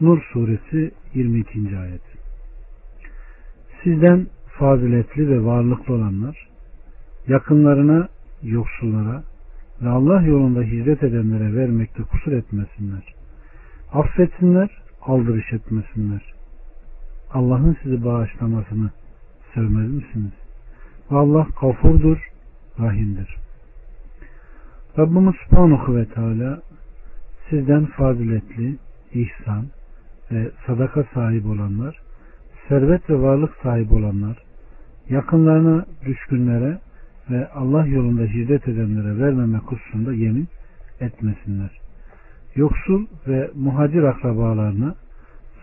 Nur suresi 22. ayet. Sizden faziletli ve varlıklı olanlar yakınlarına, yoksullara ve Allah yolunda hizmet edenlere vermekte kusur etmesinler. Affetsinler, aldırış etmesinler. Allah'ın sizi bağışlamasını sevmez misiniz? Ve Allah kafurdur, rahimdir. Rabbimiz Subhanahu ve Teala sizden faziletli, ihsan ve sadaka sahibi olanlar, servet ve varlık sahibi olanlar, yakınlarına, düşkünlere ve Allah yolunda hizmet edenlere vermeme hususunda yemin etmesinler. Yoksul ve muhacir akrabalarına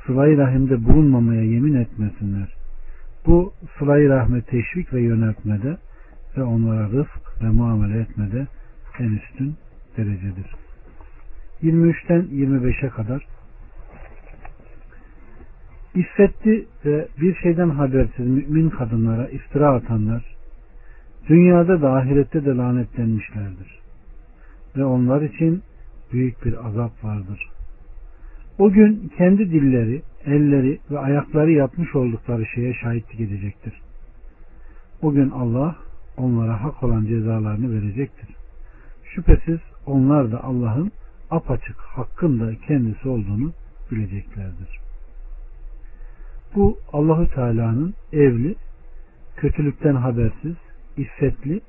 sıla rahimde bulunmamaya yemin etmesinler. Bu sıla rahme teşvik ve yöneltmede ve onlara rızk ve muamele etmede en üstün derecedir. 23'ten 25'e kadar İffetli ve bir şeyden habersiz mümin kadınlara iftira atanlar dünyada da ahirette de lanetlenmişlerdir. Ve onlar için büyük bir azap vardır. O gün kendi dilleri, elleri ve ayakları yapmış oldukları şeye şahitlik edecektir. O gün Allah onlara hak olan cezalarını verecektir. Şüphesiz onlar da Allah'ın apaçık hakkın da kendisi olduğunu bileceklerdir. Bu Allahü Teala'nın evli, kötülükten habersiz, iffetli,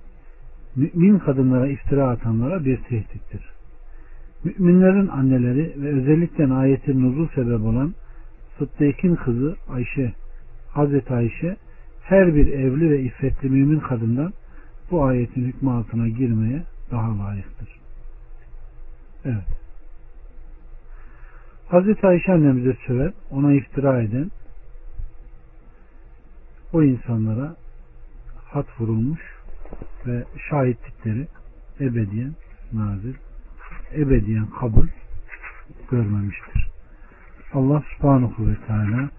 mümin kadınlara iftira atanlara bir tehdittir. Müminlerin anneleri ve özellikle ayetin nuzul sebep olan Sıddık'ın kızı Ayşe, Hazreti Ayşe her bir evli ve iffetli mümin kadından bu ayetin hükmü altına girmeye daha layıktır. Evet. Hazreti Ayşe annemize söver, ona iftira eden o insanlara hat vurulmuş ve şahitlikleri ebediyen nazil, ebediyen kabul görmemiştir. Allah subhanahu ve teala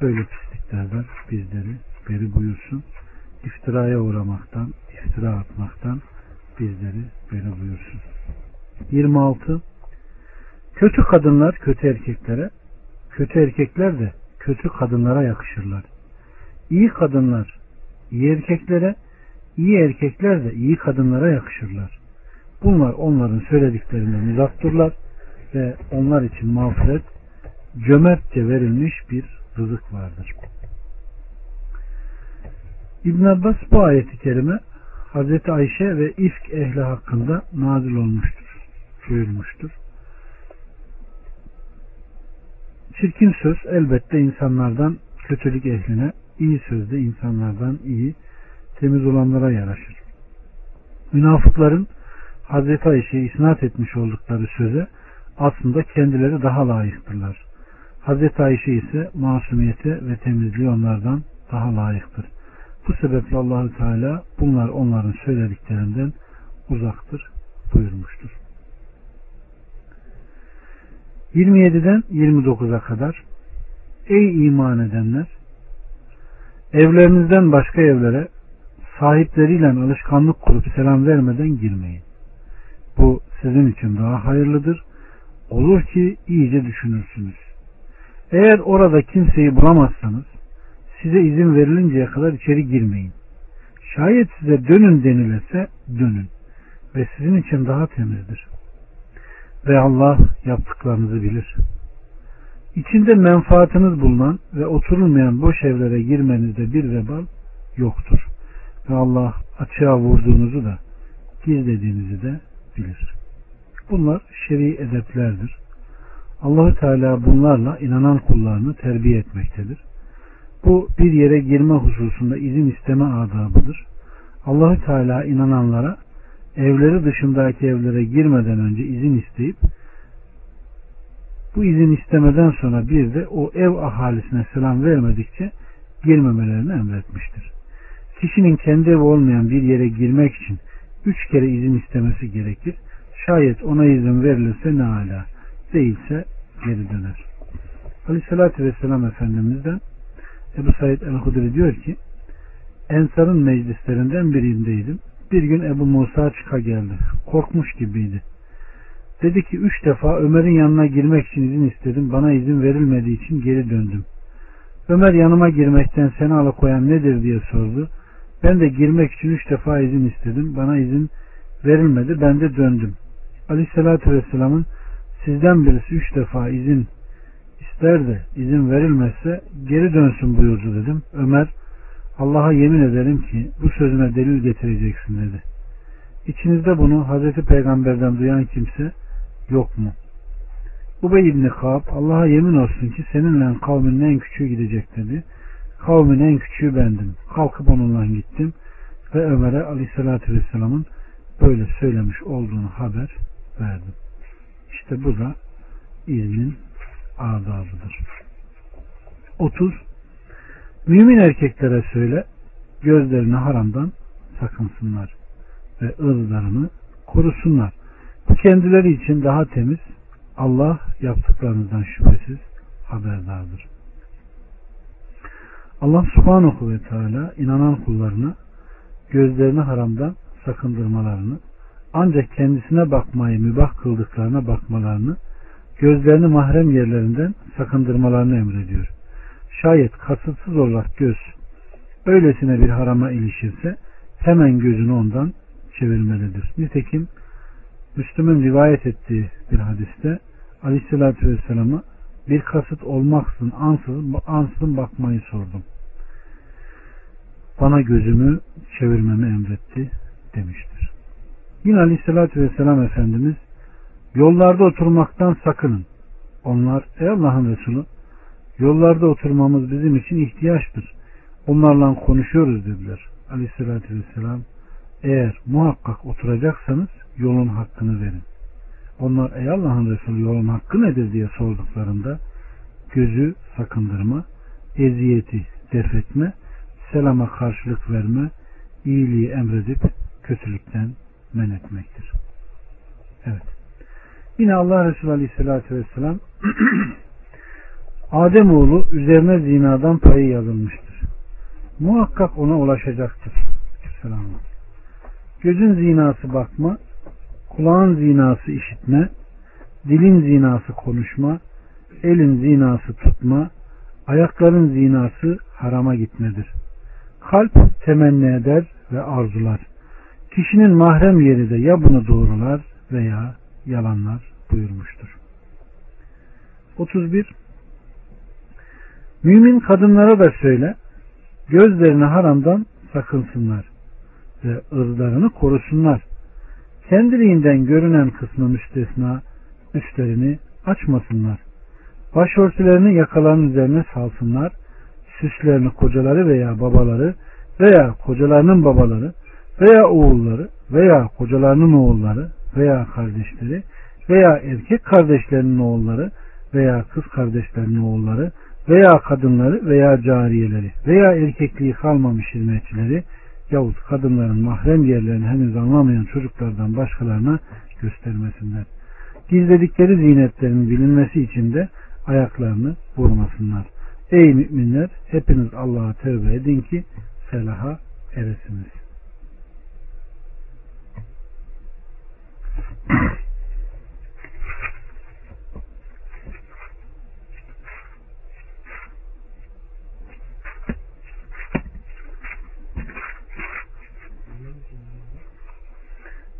böyle pisliklerden bizleri beri buyursun. İftiraya uğramaktan, iftira atmaktan bizleri beri buyursun. 26. Kötü kadınlar kötü erkeklere, kötü erkekler de kötü kadınlara yakışırlar. İyi kadınlar iyi erkeklere, iyi erkekler de iyi kadınlara yakışırlar. Bunlar onların söylediklerinden uzaktırlar ve onlar için mağfiret cömertçe verilmiş bir rızık vardır. İbn Abbas bu ayeti kerime Hazreti Ayşe ve ifk ehli hakkında nazil olmuştur. Buyurmuştur. Çirkin söz elbette insanlardan kötülük ehline, iyi sözde insanlardan iyi, temiz olanlara yaraşır. Münafıkların Hazreti Ayşe'ye isnat etmiş oldukları söze aslında kendileri daha layıktırlar. Hazreti Ayşe ise masumiyete ve temizliği onlardan daha layıktır. Bu sebeple Allahü Teala bunlar onların söylediklerinden uzaktır buyurmuştur. 27'den 29'a kadar Ey iman edenler evlerinizden başka evlere sahipleriyle alışkanlık kurup selam vermeden girmeyin. Bu sizin için daha hayırlıdır. Olur ki iyice düşünürsünüz. Eğer orada kimseyi bulamazsanız size izin verilinceye kadar içeri girmeyin. Şayet size dönün denilese dönün ve sizin için daha temizdir. Ve Allah yaptıklarınızı bilir. İçinde menfaatiniz bulunan ve oturulmayan boş evlere girmenizde bir vebal yoktur. Ve Allah açığa vurduğunuzu da gizlediğinizi de bilir. Bunlar şer'i edeplerdir. Allahü Teala bunlarla inanan kullarını terbiye etmektedir. Bu bir yere girme hususunda izin isteme adabıdır. Allahü Teala inananlara evleri dışındaki evlere girmeden önce izin isteyip bu izin istemeden sonra bir de o ev ahalisine selam vermedikçe girmemelerini emretmiştir. Kişinin kendi evi olmayan bir yere girmek için üç kere izin istemesi gerekir. Şayet ona izin verilirse ne ala, değilse geri döner. Aleyhissalatü Vesselam Efendimiz'den Ebu Said el-Hudri diyor ki Ensar'ın meclislerinden birindeydim. Bir gün Ebu Musa çıka geldi. Korkmuş gibiydi. Dedi ki üç defa Ömer'in yanına girmek için izin istedim. Bana izin verilmediği için geri döndüm. Ömer yanıma girmekten seni alıkoyan nedir diye sordu. Ben de girmek için üç defa izin istedim. Bana izin verilmedi. Ben de döndüm. Aleyhissalatü Vesselam'ın sizden birisi üç defa izin ister de izin verilmezse geri dönsün buyurdu dedim. Ömer Allah'a yemin ederim ki bu sözüne delil getireceksin dedi. İçinizde bunu Hazreti Peygamber'den duyan kimse yok mu? Ubey İbni Kaab Allah'a yemin olsun ki seninle kavmin en küçüğü gidecek dedi. Kavmin en küçüğü bendim. Kalkıp onunla gittim ve Ömer'e aleyhissalatü vesselamın böyle söylemiş olduğunu haber verdim. İşte bu da iznin adabıdır. 30. Mümin erkeklere söyle, gözlerini haramdan sakınsınlar ve ırzlarını korusunlar. Bu kendileri için daha temiz, Allah yaptıklarınızdan şüphesiz haberdardır. Allah subhanahu ve teala inanan kullarına gözlerini haramdan sakındırmalarını ancak kendisine bakmayı mübah kıldıklarına bakmalarını gözlerini mahrem yerlerinden sakındırmalarını emrediyor. Şayet kasıtsız olarak göz öylesine bir harama ilişirse hemen gözünü ondan çevirmelidir. Nitekim Müslüm'ün rivayet ettiği bir hadiste Aleyhisselatü Vesselam'a bir kasıt olmaksızın ansızın, ansızın bakmayı sordum. Bana gözümü çevirmemi emretti demiştir. Yine Aleyhisselatü Vesselam Efendimiz yollarda oturmaktan sakının. Onlar ey Allah'ın Resulü yollarda oturmamız bizim için ihtiyaçtır. Onlarla konuşuyoruz dediler. Aleyhisselatü Vesselam eğer muhakkak oturacaksanız yolun hakkını verin. Onlar ey Allah'ın Resulü yolun hakkı nedir diye sorduklarında gözü sakındırma, eziyeti defetme, selama karşılık verme, iyiliği emredip kötülükten men etmektir. Evet. Yine Allah Resulü Aleyhisselatü Vesselam Ademoğlu üzerine zinadan payı yazılmıştır. Muhakkak ona ulaşacaktır. Selam. Gözün zinası bakma, kulağın zinası işitme, dilin zinası konuşma, elin zinası tutma, ayakların zinası harama gitmedir. Kalp temenni eder ve arzular. Kişinin mahrem yeri de ya bunu doğrular veya yalanlar buyurmuştur. 31. Mümin kadınlara da söyle, gözlerini haramdan sakınsınlar ve ırzlarını korusunlar. Kendiliğinden görünen kısmı müstesna üstlerini açmasınlar. Başörtülerini yakaların üzerine salsınlar. Süslerini kocaları veya babaları veya kocalarının babaları veya oğulları veya kocalarının oğulları veya kardeşleri veya erkek kardeşlerinin oğulları veya kız kardeşlerinin oğulları veya kadınları veya cariyeleri veya erkekliği kalmamış hizmetçileri yahut kadınların mahrem yerlerini henüz anlamayan çocuklardan başkalarına göstermesinler. Gizledikleri zinetlerin bilinmesi için de ayaklarını vurmasınlar. Ey müminler hepiniz Allah'a tövbe edin ki felaha eresiniz.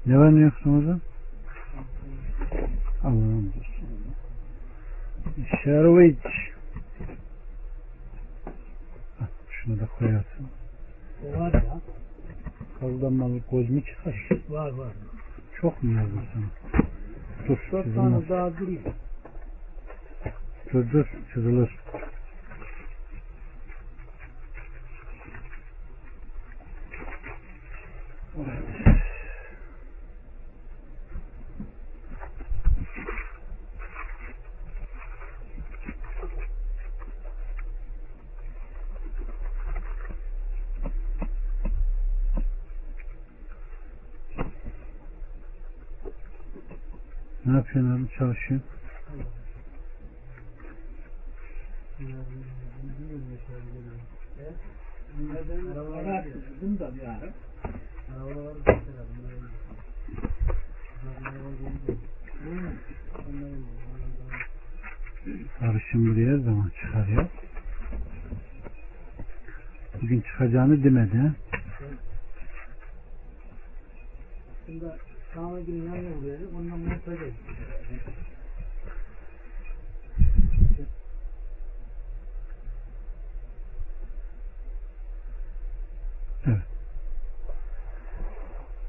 Ne var ne yok Ramazan? Allah'ım Şerviç. Şunu da koyarsın. Var ya. Kazdan malı koz mu çıkar? Var var. Çok mu yazdın sana? Dur. Dört tane daha duruyor. Dur dur çizilir. Arabalara Sarışın buraya her zaman çıkar ya. Bugün çıkacağını demedi. Şimdi sağına gün yanına vuruyorduk. Ondan montaj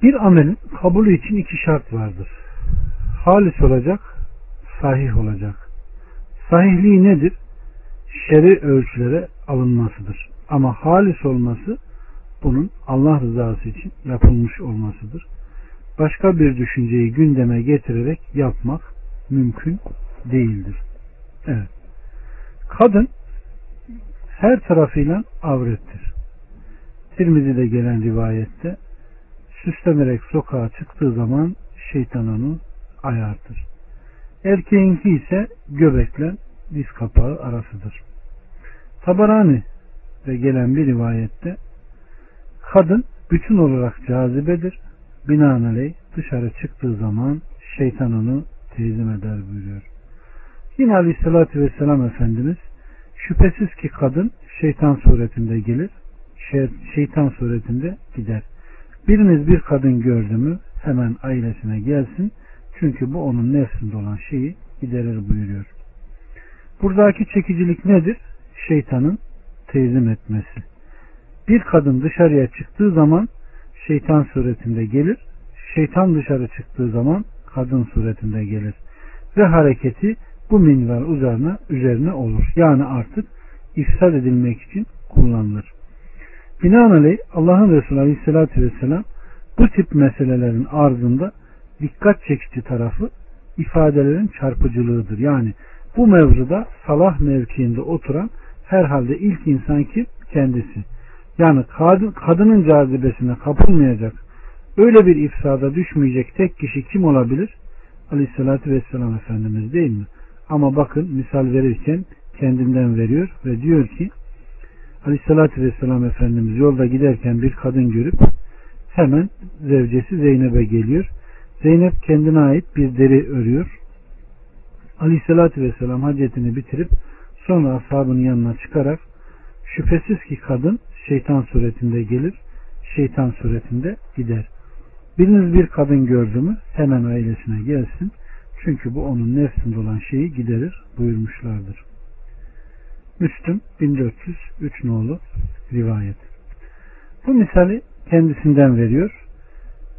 Bir amelin kabulü için iki şart vardır. Halis olacak, sahih olacak. Sahihliği nedir? Şer'i ölçülere alınmasıdır. Ama halis olması bunun Allah rızası için yapılmış olmasıdır. Başka bir düşünceyi gündeme getirerek yapmak mümkün değildir. Evet. Kadın her tarafıyla avrettir. Tirmizi'de gelen rivayette süslenerek sokağa çıktığı zaman şeytan onu ayartır. Erkeğinki ise göbekle diz kapağı arasıdır. Tabarani ve gelen bir rivayette kadın bütün olarak cazibedir. Binaenaleyh dışarı çıktığı zaman şeytan onu tezim eder buyuruyor. Yine Aleyhisselatü Vesselam Efendimiz şüphesiz ki kadın şeytan suretinde gelir, şey- şeytan suretinde gider. Biriniz bir kadın gördü mü hemen ailesine gelsin. Çünkü bu onun nefsinde olan şeyi giderir buyuruyor. Buradaki çekicilik nedir? Şeytanın tezim etmesi. Bir kadın dışarıya çıktığı zaman şeytan suretinde gelir. Şeytan dışarı çıktığı zaman kadın suretinde gelir. Ve hareketi bu minval üzerine, üzerine olur. Yani artık ifsad edilmek için kullanılır. Binaenaleyh Allah'ın Resulü Aleyhisselatü Vesselam bu tip meselelerin ardında dikkat çekici tarafı ifadelerin çarpıcılığıdır. Yani bu mevzuda salah mevkiinde oturan herhalde ilk insan kim? Kendisi. Yani kadın, kadının cazibesine kapılmayacak, öyle bir ifsada düşmeyecek tek kişi kim olabilir? Aleyhissalatü Vesselam Efendimiz değil mi? Ama bakın misal verirken kendinden veriyor ve diyor ki Aleyhissalatü Vesselam Efendimiz yolda giderken bir kadın görüp hemen zevcesi Zeynep'e geliyor. Zeynep kendine ait bir deri örüyor. Aleyhissalatü Vesselam hacetini bitirip sonra ashabının yanına çıkarak şüphesiz ki kadın şeytan suretinde gelir, şeytan suretinde gider. Biriniz bir kadın gördü mü hemen ailesine gelsin. Çünkü bu onun nefsinde olan şeyi giderir buyurmuşlardır. Müslüm 1403 nolu rivayet. Bu misali kendisinden veriyor.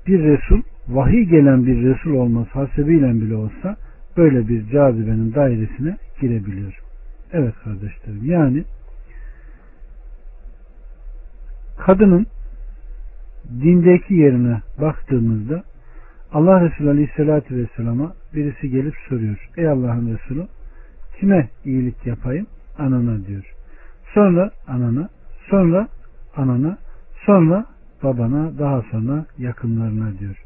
Bir Resul, vahiy gelen bir Resul olması hasebiyle bile olsa böyle bir cazibenin dairesine girebiliyor. Evet kardeşlerim yani kadının dindeki yerine baktığımızda Allah Resulü Aleyhisselatü Vesselam'a birisi gelip soruyor. Ey Allah'ın Resulü kime iyilik yapayım? Anana diyor. Sonra anana, sonra anana, sonra babana, daha sonra yakınlarına diyor.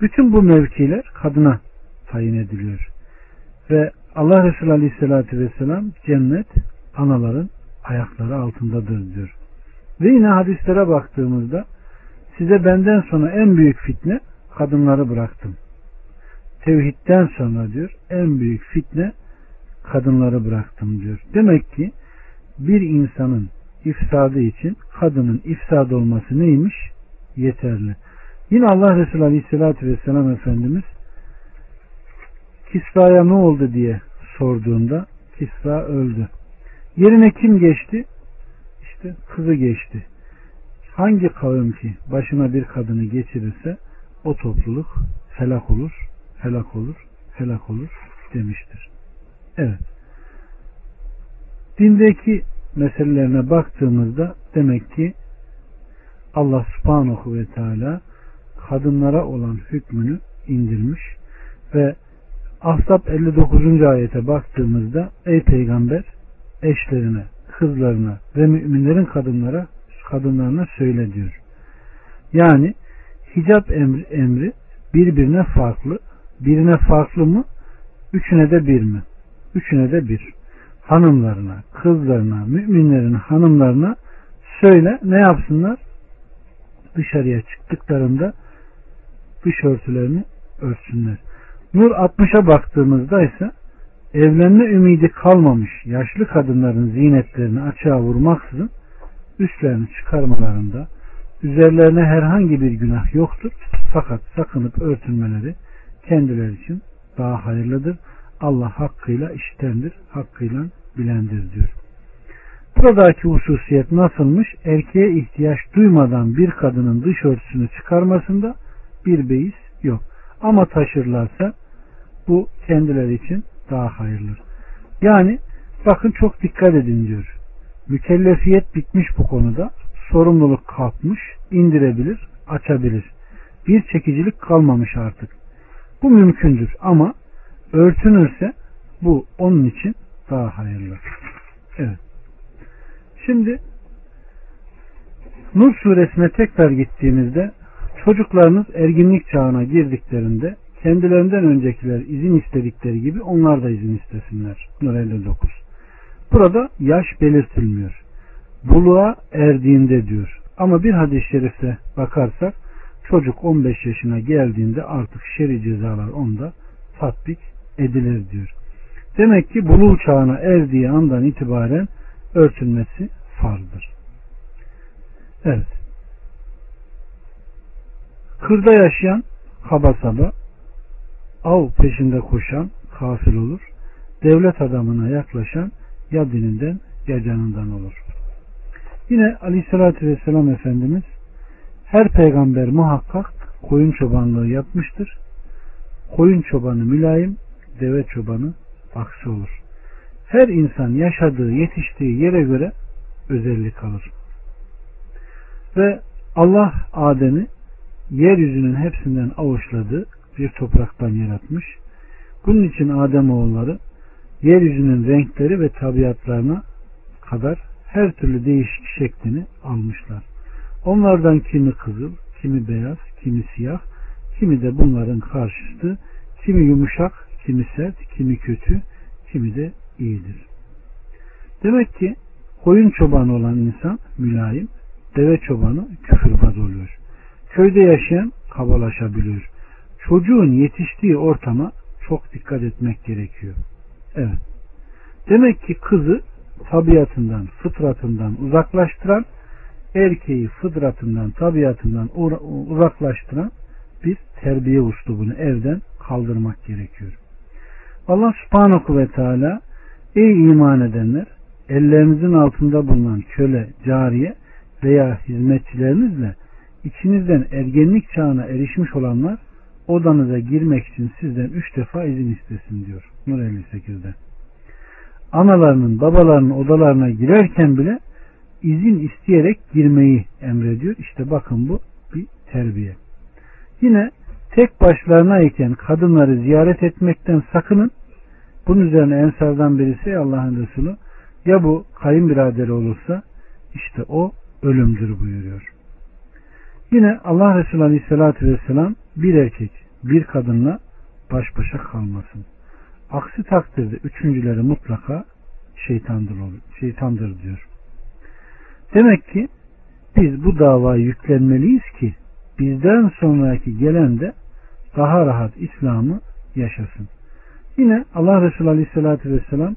Bütün bu mevkiler kadına tayin ediliyor. Ve Allah Resulü Aleyhisselatü Vesselam cennet anaların ayakları altındadır diyor. Ve yine hadislere baktığımızda size benden sonra en büyük fitne kadınları bıraktım. Tevhidden sonra diyor en büyük fitne kadınları bıraktım diyor. Demek ki bir insanın ifsadı için kadının ifsad olması neymiş? Yeterli. Yine Allah Resulü Aleyhisselatü Vesselam Efendimiz Kisra'ya ne oldu diye sorduğunda Kisra öldü. Yerine kim geçti? İşte kızı geçti. Hangi kavim ki başına bir kadını geçirirse o topluluk helak olur, helak olur, helak olur demiştir. Evet. Dindeki meselelerine baktığımızda demek ki Allah subhanahu ve teala kadınlara olan hükmünü indirmiş ve Ahzab 59. ayete baktığımızda ey peygamber eşlerine, kızlarına ve müminlerin kadınlara kadınlarına söyle diyor. Yani hicap emri, emri birbirine farklı. Birine farklı mı? Üçüne de bir mi? Üçüne de bir. Hanımlarına, kızlarına, müminlerin hanımlarına söyle ne yapsınlar? Dışarıya çıktıklarında dış örtülerini örtsünler. Nur 60'a baktığımızda ise evlenme ümidi kalmamış yaşlı kadınların zinetlerini açığa vurmaksızın üstlerini çıkarmalarında üzerlerine herhangi bir günah yoktur. Fakat sakınıp örtünmeleri kendileri için daha hayırlıdır. Allah hakkıyla işitendir, hakkıyla bilendir diyor. Buradaki hususiyet nasılmış? Erkeğe ihtiyaç duymadan bir kadının dış örtüsünü çıkarmasında bir beis yok. Ama taşırlarsa bu kendileri için daha hayırlı. Yani bakın çok dikkat edin diyor. Mükellefiyet bitmiş bu konuda. Sorumluluk kalkmış, indirebilir, açabilir. Bir çekicilik kalmamış artık. Bu mümkündür ama örtünürse bu onun için daha hayırlı. Evet. Şimdi Nur suresine tekrar gittiğimizde çocuklarınız erginlik çağına girdiklerinde kendilerinden öncekiler izin istedikleri gibi onlar da izin istesinler. Nur 59. Burada yaş belirtilmiyor. Buluğa erdiğinde diyor. Ama bir hadis-i şerifte bakarsak çocuk 15 yaşına geldiğinde artık şeri cezalar onda tatbik edilir diyor. Demek ki buluğ çağına erdiği andan itibaren örtülmesi farzdır. Evet. Kırda yaşayan kaba saba, av peşinde koşan kafir olur. Devlet adamına yaklaşan ya dininden ya canından olur. Yine aleyhissalatü vesselam Efendimiz her peygamber muhakkak koyun çobanlığı yapmıştır. Koyun çobanı mülayim, deve çobanı aksi olur. Her insan yaşadığı, yetiştiği yere göre özellik alır. Ve Allah Adem'i yeryüzünün hepsinden avuçladığı bir topraktan yaratmış. Bunun için Adem oğulları yeryüzünün renkleri ve tabiatlarına kadar her türlü değişik şeklini almışlar. Onlardan kimi kızıl, kimi beyaz, kimi siyah, kimi de bunların karşıtı, kimi yumuşak, kimi sert, kimi kötü, kimi de iyidir. Demek ki koyun çobanı olan insan mülayim, deve çobanı küfürbaz oluyor. Köyde yaşayan kabalaşabiliyor. Çocuğun yetiştiği ortama çok dikkat etmek gerekiyor. Evet. Demek ki kızı tabiatından, fıtratından uzaklaştıran, erkeği fıtratından, tabiatından uzaklaştıran bir terbiye uslubunu evden kaldırmak gerekiyor. Allah subhanahu ve teala ey iman edenler ellerinizin altında bulunan köle, cariye veya hizmetçilerinizle içinizden ergenlik çağına erişmiş olanlar odanıza girmek için sizden üç defa izin istesin diyor. Nur 58'de. Analarının, babalarının odalarına girerken bile izin isteyerek girmeyi emrediyor. İşte bakın bu bir terbiye. Yine tek başlarına iken kadınları ziyaret etmekten sakının. Bunun üzerine ensardan birisi Allah'ın Resulü ya bu kayınbiraderi olursa işte o ölümdür buyuruyor. Yine Allah Resulü Aleyhisselatü Vesselam bir erkek bir kadınla baş başa kalmasın. Aksi takdirde üçüncüleri mutlaka şeytandır, şeytandır diyor. Demek ki biz bu davayı yüklenmeliyiz ki bizden sonraki gelen de daha rahat İslam'ı yaşasın. Yine Allah Resulü Aleyhisselatü Vesselam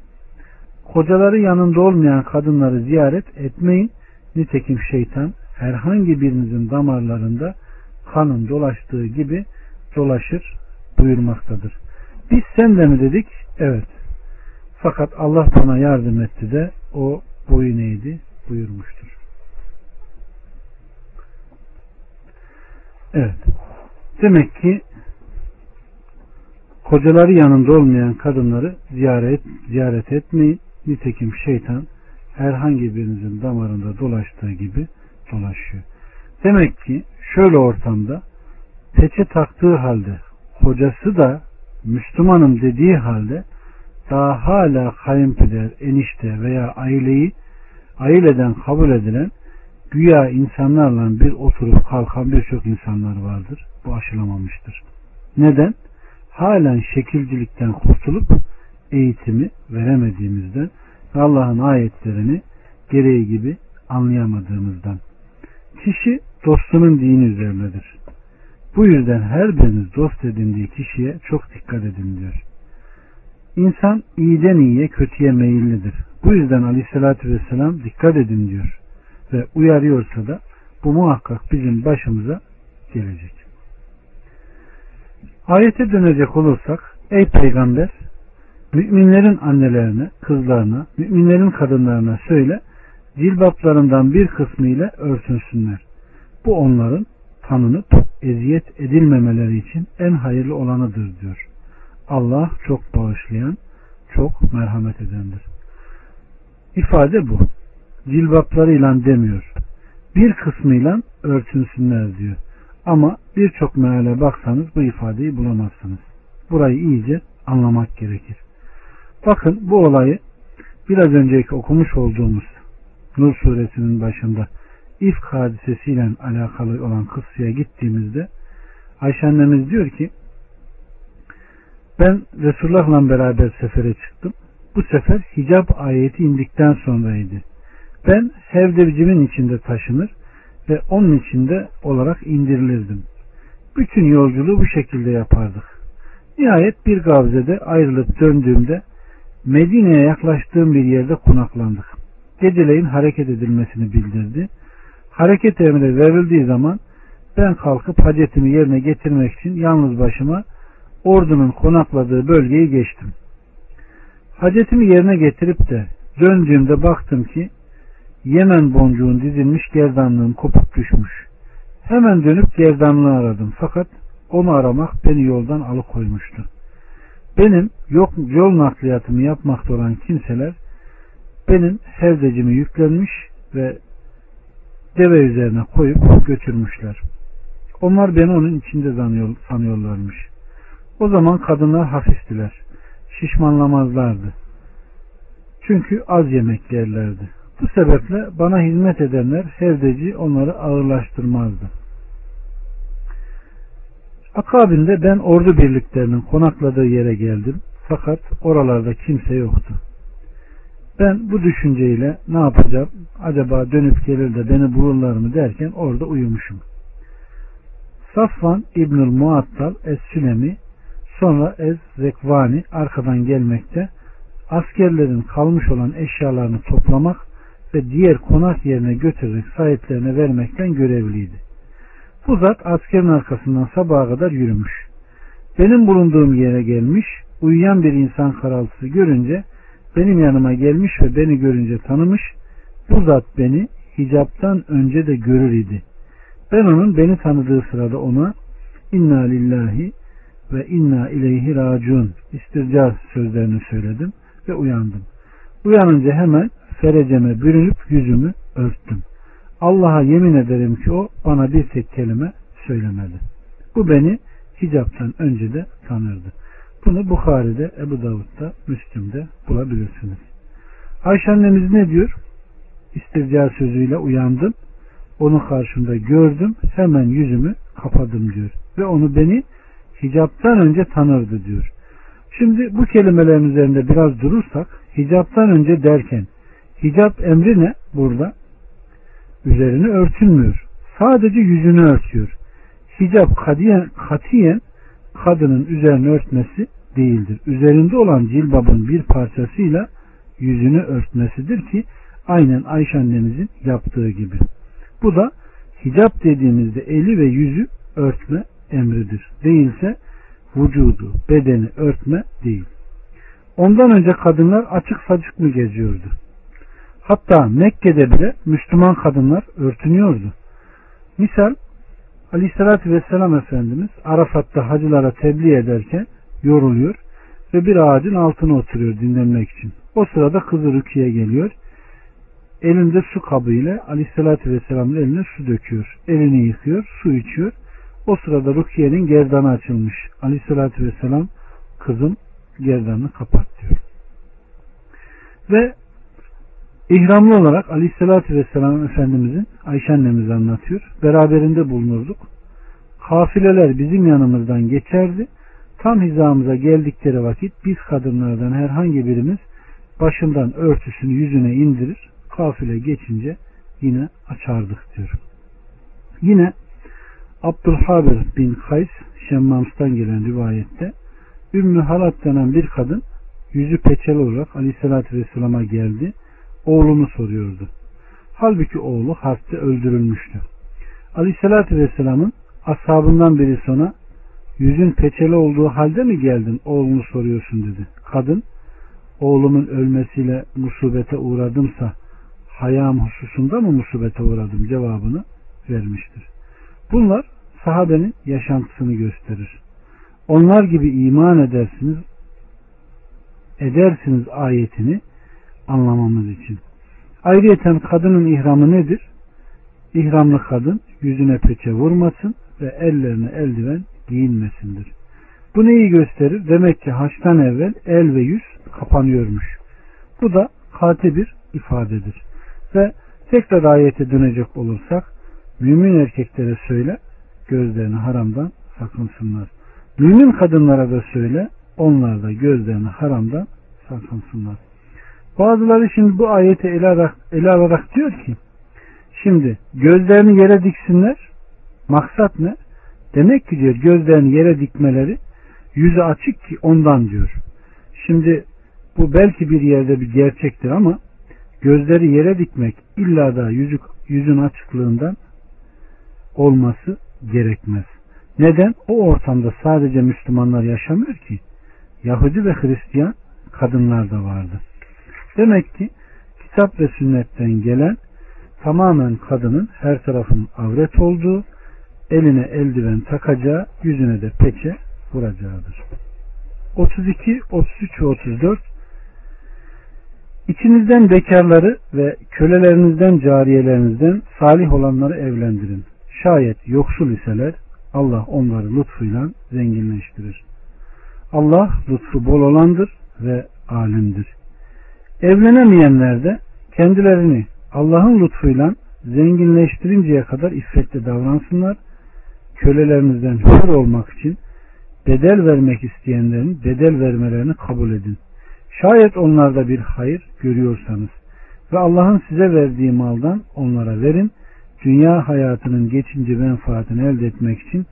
kocaları yanında olmayan kadınları ziyaret etmeyin. Nitekim şeytan herhangi birinizin damarlarında kanın dolaştığı gibi dolaşır buyurmaktadır. Biz sen de mi dedik? Evet. Fakat Allah bana yardım etti de o boyun eğdi buyurmuştur. Evet. Demek ki kocaları yanında olmayan kadınları ziyaret ziyaret etmeyin. Nitekim şeytan herhangi birinizin damarında dolaştığı gibi dolaşıyor. Demek ki şöyle ortamda peçe taktığı halde kocası da Müslümanım dediği halde daha hala kayınpeder, enişte veya aileyi aileden kabul edilen güya insanlarla bir oturup kalkan birçok insanlar vardır. Bu aşılamamıştır. Neden? Halen şekilcilikten kurtulup eğitimi veremediğimizden ve Allah'ın ayetlerini gereği gibi anlayamadığımızdan. Kişi dostunun dini üzerinedir. Bu yüzden her biriniz dost edindiği kişiye çok dikkat edin diyor. İnsan iyiden iyiye kötüye meyillidir. Bu yüzden aleyhissalatü vesselam dikkat edin diyor. Ve uyarıyorsa da bu muhakkak bizim başımıza gelecek. Ayete dönecek olursak ey peygamber müminlerin annelerine, kızlarına, müminlerin kadınlarına söyle cilbaplarından bir kısmı ile örtünsünler. Bu onların tanınıp eziyet edilmemeleri için en hayırlı olanıdır diyor. Allah çok bağışlayan, çok merhamet edendir. İfade bu. Cilbaplarıyla demiyor. Bir kısmıyla örtünsünler diyor. Ama birçok meale baksanız bu ifadeyi bulamazsınız. Burayı iyice anlamak gerekir. Bakın bu olayı biraz önceki okumuş olduğumuz Nur suresinin başında ifk hadisesiyle alakalı olan kıssaya gittiğimizde Ayşe annemiz diyor ki ben Resulullah'la beraber sefere çıktım. Bu sefer hicap ayeti indikten sonraydı. Ben hevdevcimin içinde taşınır ve onun içinde olarak indirilirdim. Bütün yolculuğu bu şekilde yapardık. Nihayet bir gavzede ayrılıp döndüğümde Medine'ye yaklaştığım bir yerde konaklandık. Geceleyin hareket edilmesini bildirdi. Hareket emri verildiği zaman ben kalkıp hacetimi yerine getirmek için yalnız başıma ordunun konakladığı bölgeyi geçtim. Hacetimi yerine getirip de döndüğümde baktım ki Yemen boncuğun dizilmiş gerdanlığım kopup düşmüş. Hemen dönüp gerdanlığı aradım fakat onu aramak beni yoldan alıkoymuştu. Benim yok, yol nakliyatımı yapmakta olan kimseler benim hevdecimi yüklenmiş ve deve üzerine koyup götürmüşler. Onlar beni onun içinde sanıyorlarmış. O zaman kadınlar hafiftiler. Şişmanlamazlardı. Çünkü az yemek yerlerdi. Bu sebeple bana hizmet edenler hevdeci onları ağırlaştırmazdı. Akabinde ben ordu birliklerinin konakladığı yere geldim. Fakat oralarda kimse yoktu. Ben bu düşünceyle ne yapacağım? Acaba dönüp gelir de beni bulurlar mı derken orada uyumuşum. Safvan İbnül Muattal Es-Sülemi sonra Ez-Zekvani arkadan gelmekte askerlerin kalmış olan eşyalarını toplamak ve diğer konak yerine götürerek sahiplerine vermekten görevliydi. Bu zat askerin arkasından sabaha kadar yürümüş. Benim bulunduğum yere gelmiş, uyuyan bir insan karaltısı görünce benim yanıma gelmiş ve beni görünce tanımış. Bu zat beni hicaptan önce de görür idi. Ben onun beni tanıdığı sırada ona inna lillahi ve inna ileyhi racun istirca sözlerini söyledim ve uyandım. Uyanınca hemen fereceme bürünüp yüzümü örttüm. Allah'a yemin ederim ki o bana bir tek kelime söylemedi. Bu beni hicaptan önce de tanırdı. Bunu Bukhari'de, Ebu Davud'da, Müslim'de bulabilirsiniz. Ayşe annemiz ne diyor? İstirca sözüyle uyandım. Onu karşımda gördüm. Hemen yüzümü kapadım diyor. Ve onu beni hicaptan önce tanırdı diyor. Şimdi bu kelimelerin üzerinde biraz durursak hicaptan önce derken hicap emri ne burada? Üzerini örtünmüyor. Sadece yüzünü örtüyor. Hicap katiyen, katiyen kadının üzerini örtmesi değildir. Üzerinde olan cilbabın bir parçasıyla yüzünü örtmesidir ki aynen Ayşe annemizin yaptığı gibi. Bu da hicap dediğimizde eli ve yüzü örtme emridir. Değilse vücudu, bedeni örtme değil. Ondan önce kadınlar açık saçık mı geziyordu? Hatta Mekke'de bile Müslüman kadınlar örtünüyordu. Misal Aleyhissalatü Vesselam Efendimiz Arafat'ta hacılara tebliğ ederken yoruluyor ve bir ağacın altına oturuyor dinlenmek için. O sırada kızı Rukiye geliyor. Elinde su kabı ile Aleyhissalatü Vesselam'ın eline su döküyor. Elini yıkıyor, su içiyor. O sırada Rukiye'nin gerdanı açılmış. Aleyhissalatü Vesselam kızım gerdanını kapat diyor. Ve İhramlı olarak Aleyhisselatü Vesselam Efendimizin Ayşe annemiz anlatıyor. Beraberinde bulunurduk. Kafileler bizim yanımızdan geçerdi. Tam hizamıza geldikleri vakit biz kadınlardan herhangi birimiz başından örtüsünü yüzüne indirir. Kafile geçince yine açardık diyor. Yine Abdülhabir bin Kays Şemmams'tan gelen rivayette Ümmü Halat denen bir kadın yüzü peçeli olarak Aleyhisselatü Vesselam'a geldi. Oğlunu soruyordu. Halbuki oğlu harpte öldürülmüştü. Aleyhisselatü Vesselam'ın ashabından biri sonra yüzün peçeli olduğu halde mi geldin oğlunu soruyorsun dedi. Kadın oğlumun ölmesiyle musibete uğradımsa hayam hususunda mı musibete uğradım cevabını vermiştir. Bunlar sahabenin yaşantısını gösterir. Onlar gibi iman edersiniz edersiniz ayetini anlamamız için. Ayrıyeten kadının ihramı nedir? İhramlı kadın yüzüne peçe vurmasın ve ellerine eldiven giyinmesindir. Bu neyi gösterir? Demek ki haçtan evvel el ve yüz kapanıyormuş. Bu da kati bir ifadedir. Ve tekrar ayete dönecek olursak mümin erkeklere söyle gözlerini haramdan sakınsınlar. Mümin kadınlara da söyle onlar da gözlerini haramdan sakınsınlar. Bazıları şimdi bu ayeti ele alarak, ele alarak diyor ki şimdi gözlerini yere diksinler maksat ne? Demek ki diyor gözlerini yere dikmeleri yüzü açık ki ondan diyor. Şimdi bu belki bir yerde bir gerçektir ama gözleri yere dikmek illa da yüzü, yüzün açıklığından olması gerekmez. Neden? O ortamda sadece Müslümanlar yaşamıyor ki. Yahudi ve Hristiyan kadınlar da vardı. Demek ki kitap ve sünnetten gelen tamamen kadının her tarafın avret olduğu, eline eldiven takacağı, yüzüne de peçe vuracağıdır. 32, 33 ve 34 İçinizden bekarları ve kölelerinizden cariyelerinizden salih olanları evlendirin. Şayet yoksul iseler Allah onları lütfuyla zenginleştirir. Allah lütfu bol olandır ve alimdir. Evlenemeyenler de kendilerini Allah'ın lütfuyla zenginleştirinceye kadar iffetli davransınlar. Kölelerinizden hür olmak için bedel vermek isteyenlerin bedel vermelerini kabul edin. Şayet onlarda bir hayır görüyorsanız ve Allah'ın size verdiği maldan onlara verin. Dünya hayatının geçince menfaatini elde etmek için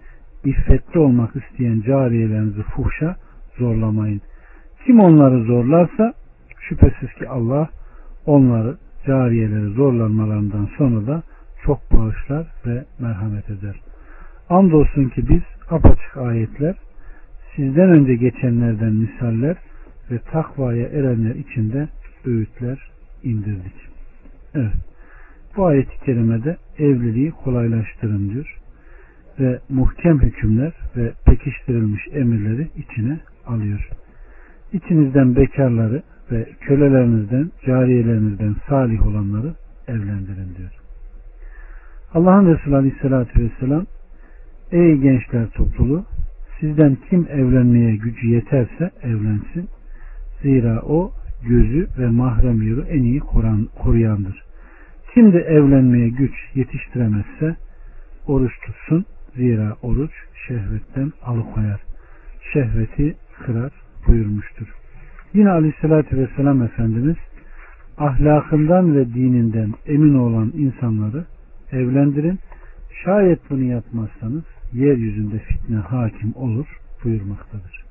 iffetli olmak isteyen cariyelerinizi fuhşa zorlamayın. Kim onları zorlarsa şüphesiz ki Allah onları cariyeleri zorlanmalarından sonra da çok bağışlar ve merhamet eder. Andolsun ki biz apaçık ayetler sizden önce geçenlerden misaller ve takvaya erenler içinde öğütler indirdik. Evet. Bu ayet-i kerimede evliliği kolaylaştırın diyor. Ve muhkem hükümler ve pekiştirilmiş emirleri içine alıyor. İçinizden bekarları ve kölelerinizden, cariyelerinizden salih olanları evlendirin diyor. Allah'ın Resulü Aleyhisselatü Vesselam Ey gençler topluluğu sizden kim evlenmeye gücü yeterse evlensin. Zira o gözü ve mahrem yeri en iyi koruyandır. Kim de evlenmeye güç yetiştiremezse oruç tutsun. Zira oruç şehvetten alıkoyar. Şehveti kırar buyurmuştur. Yine aleyhissalatü vesselam Efendimiz ahlakından ve dininden emin olan insanları evlendirin. Şayet bunu yapmazsanız yeryüzünde fitne hakim olur buyurmaktadır.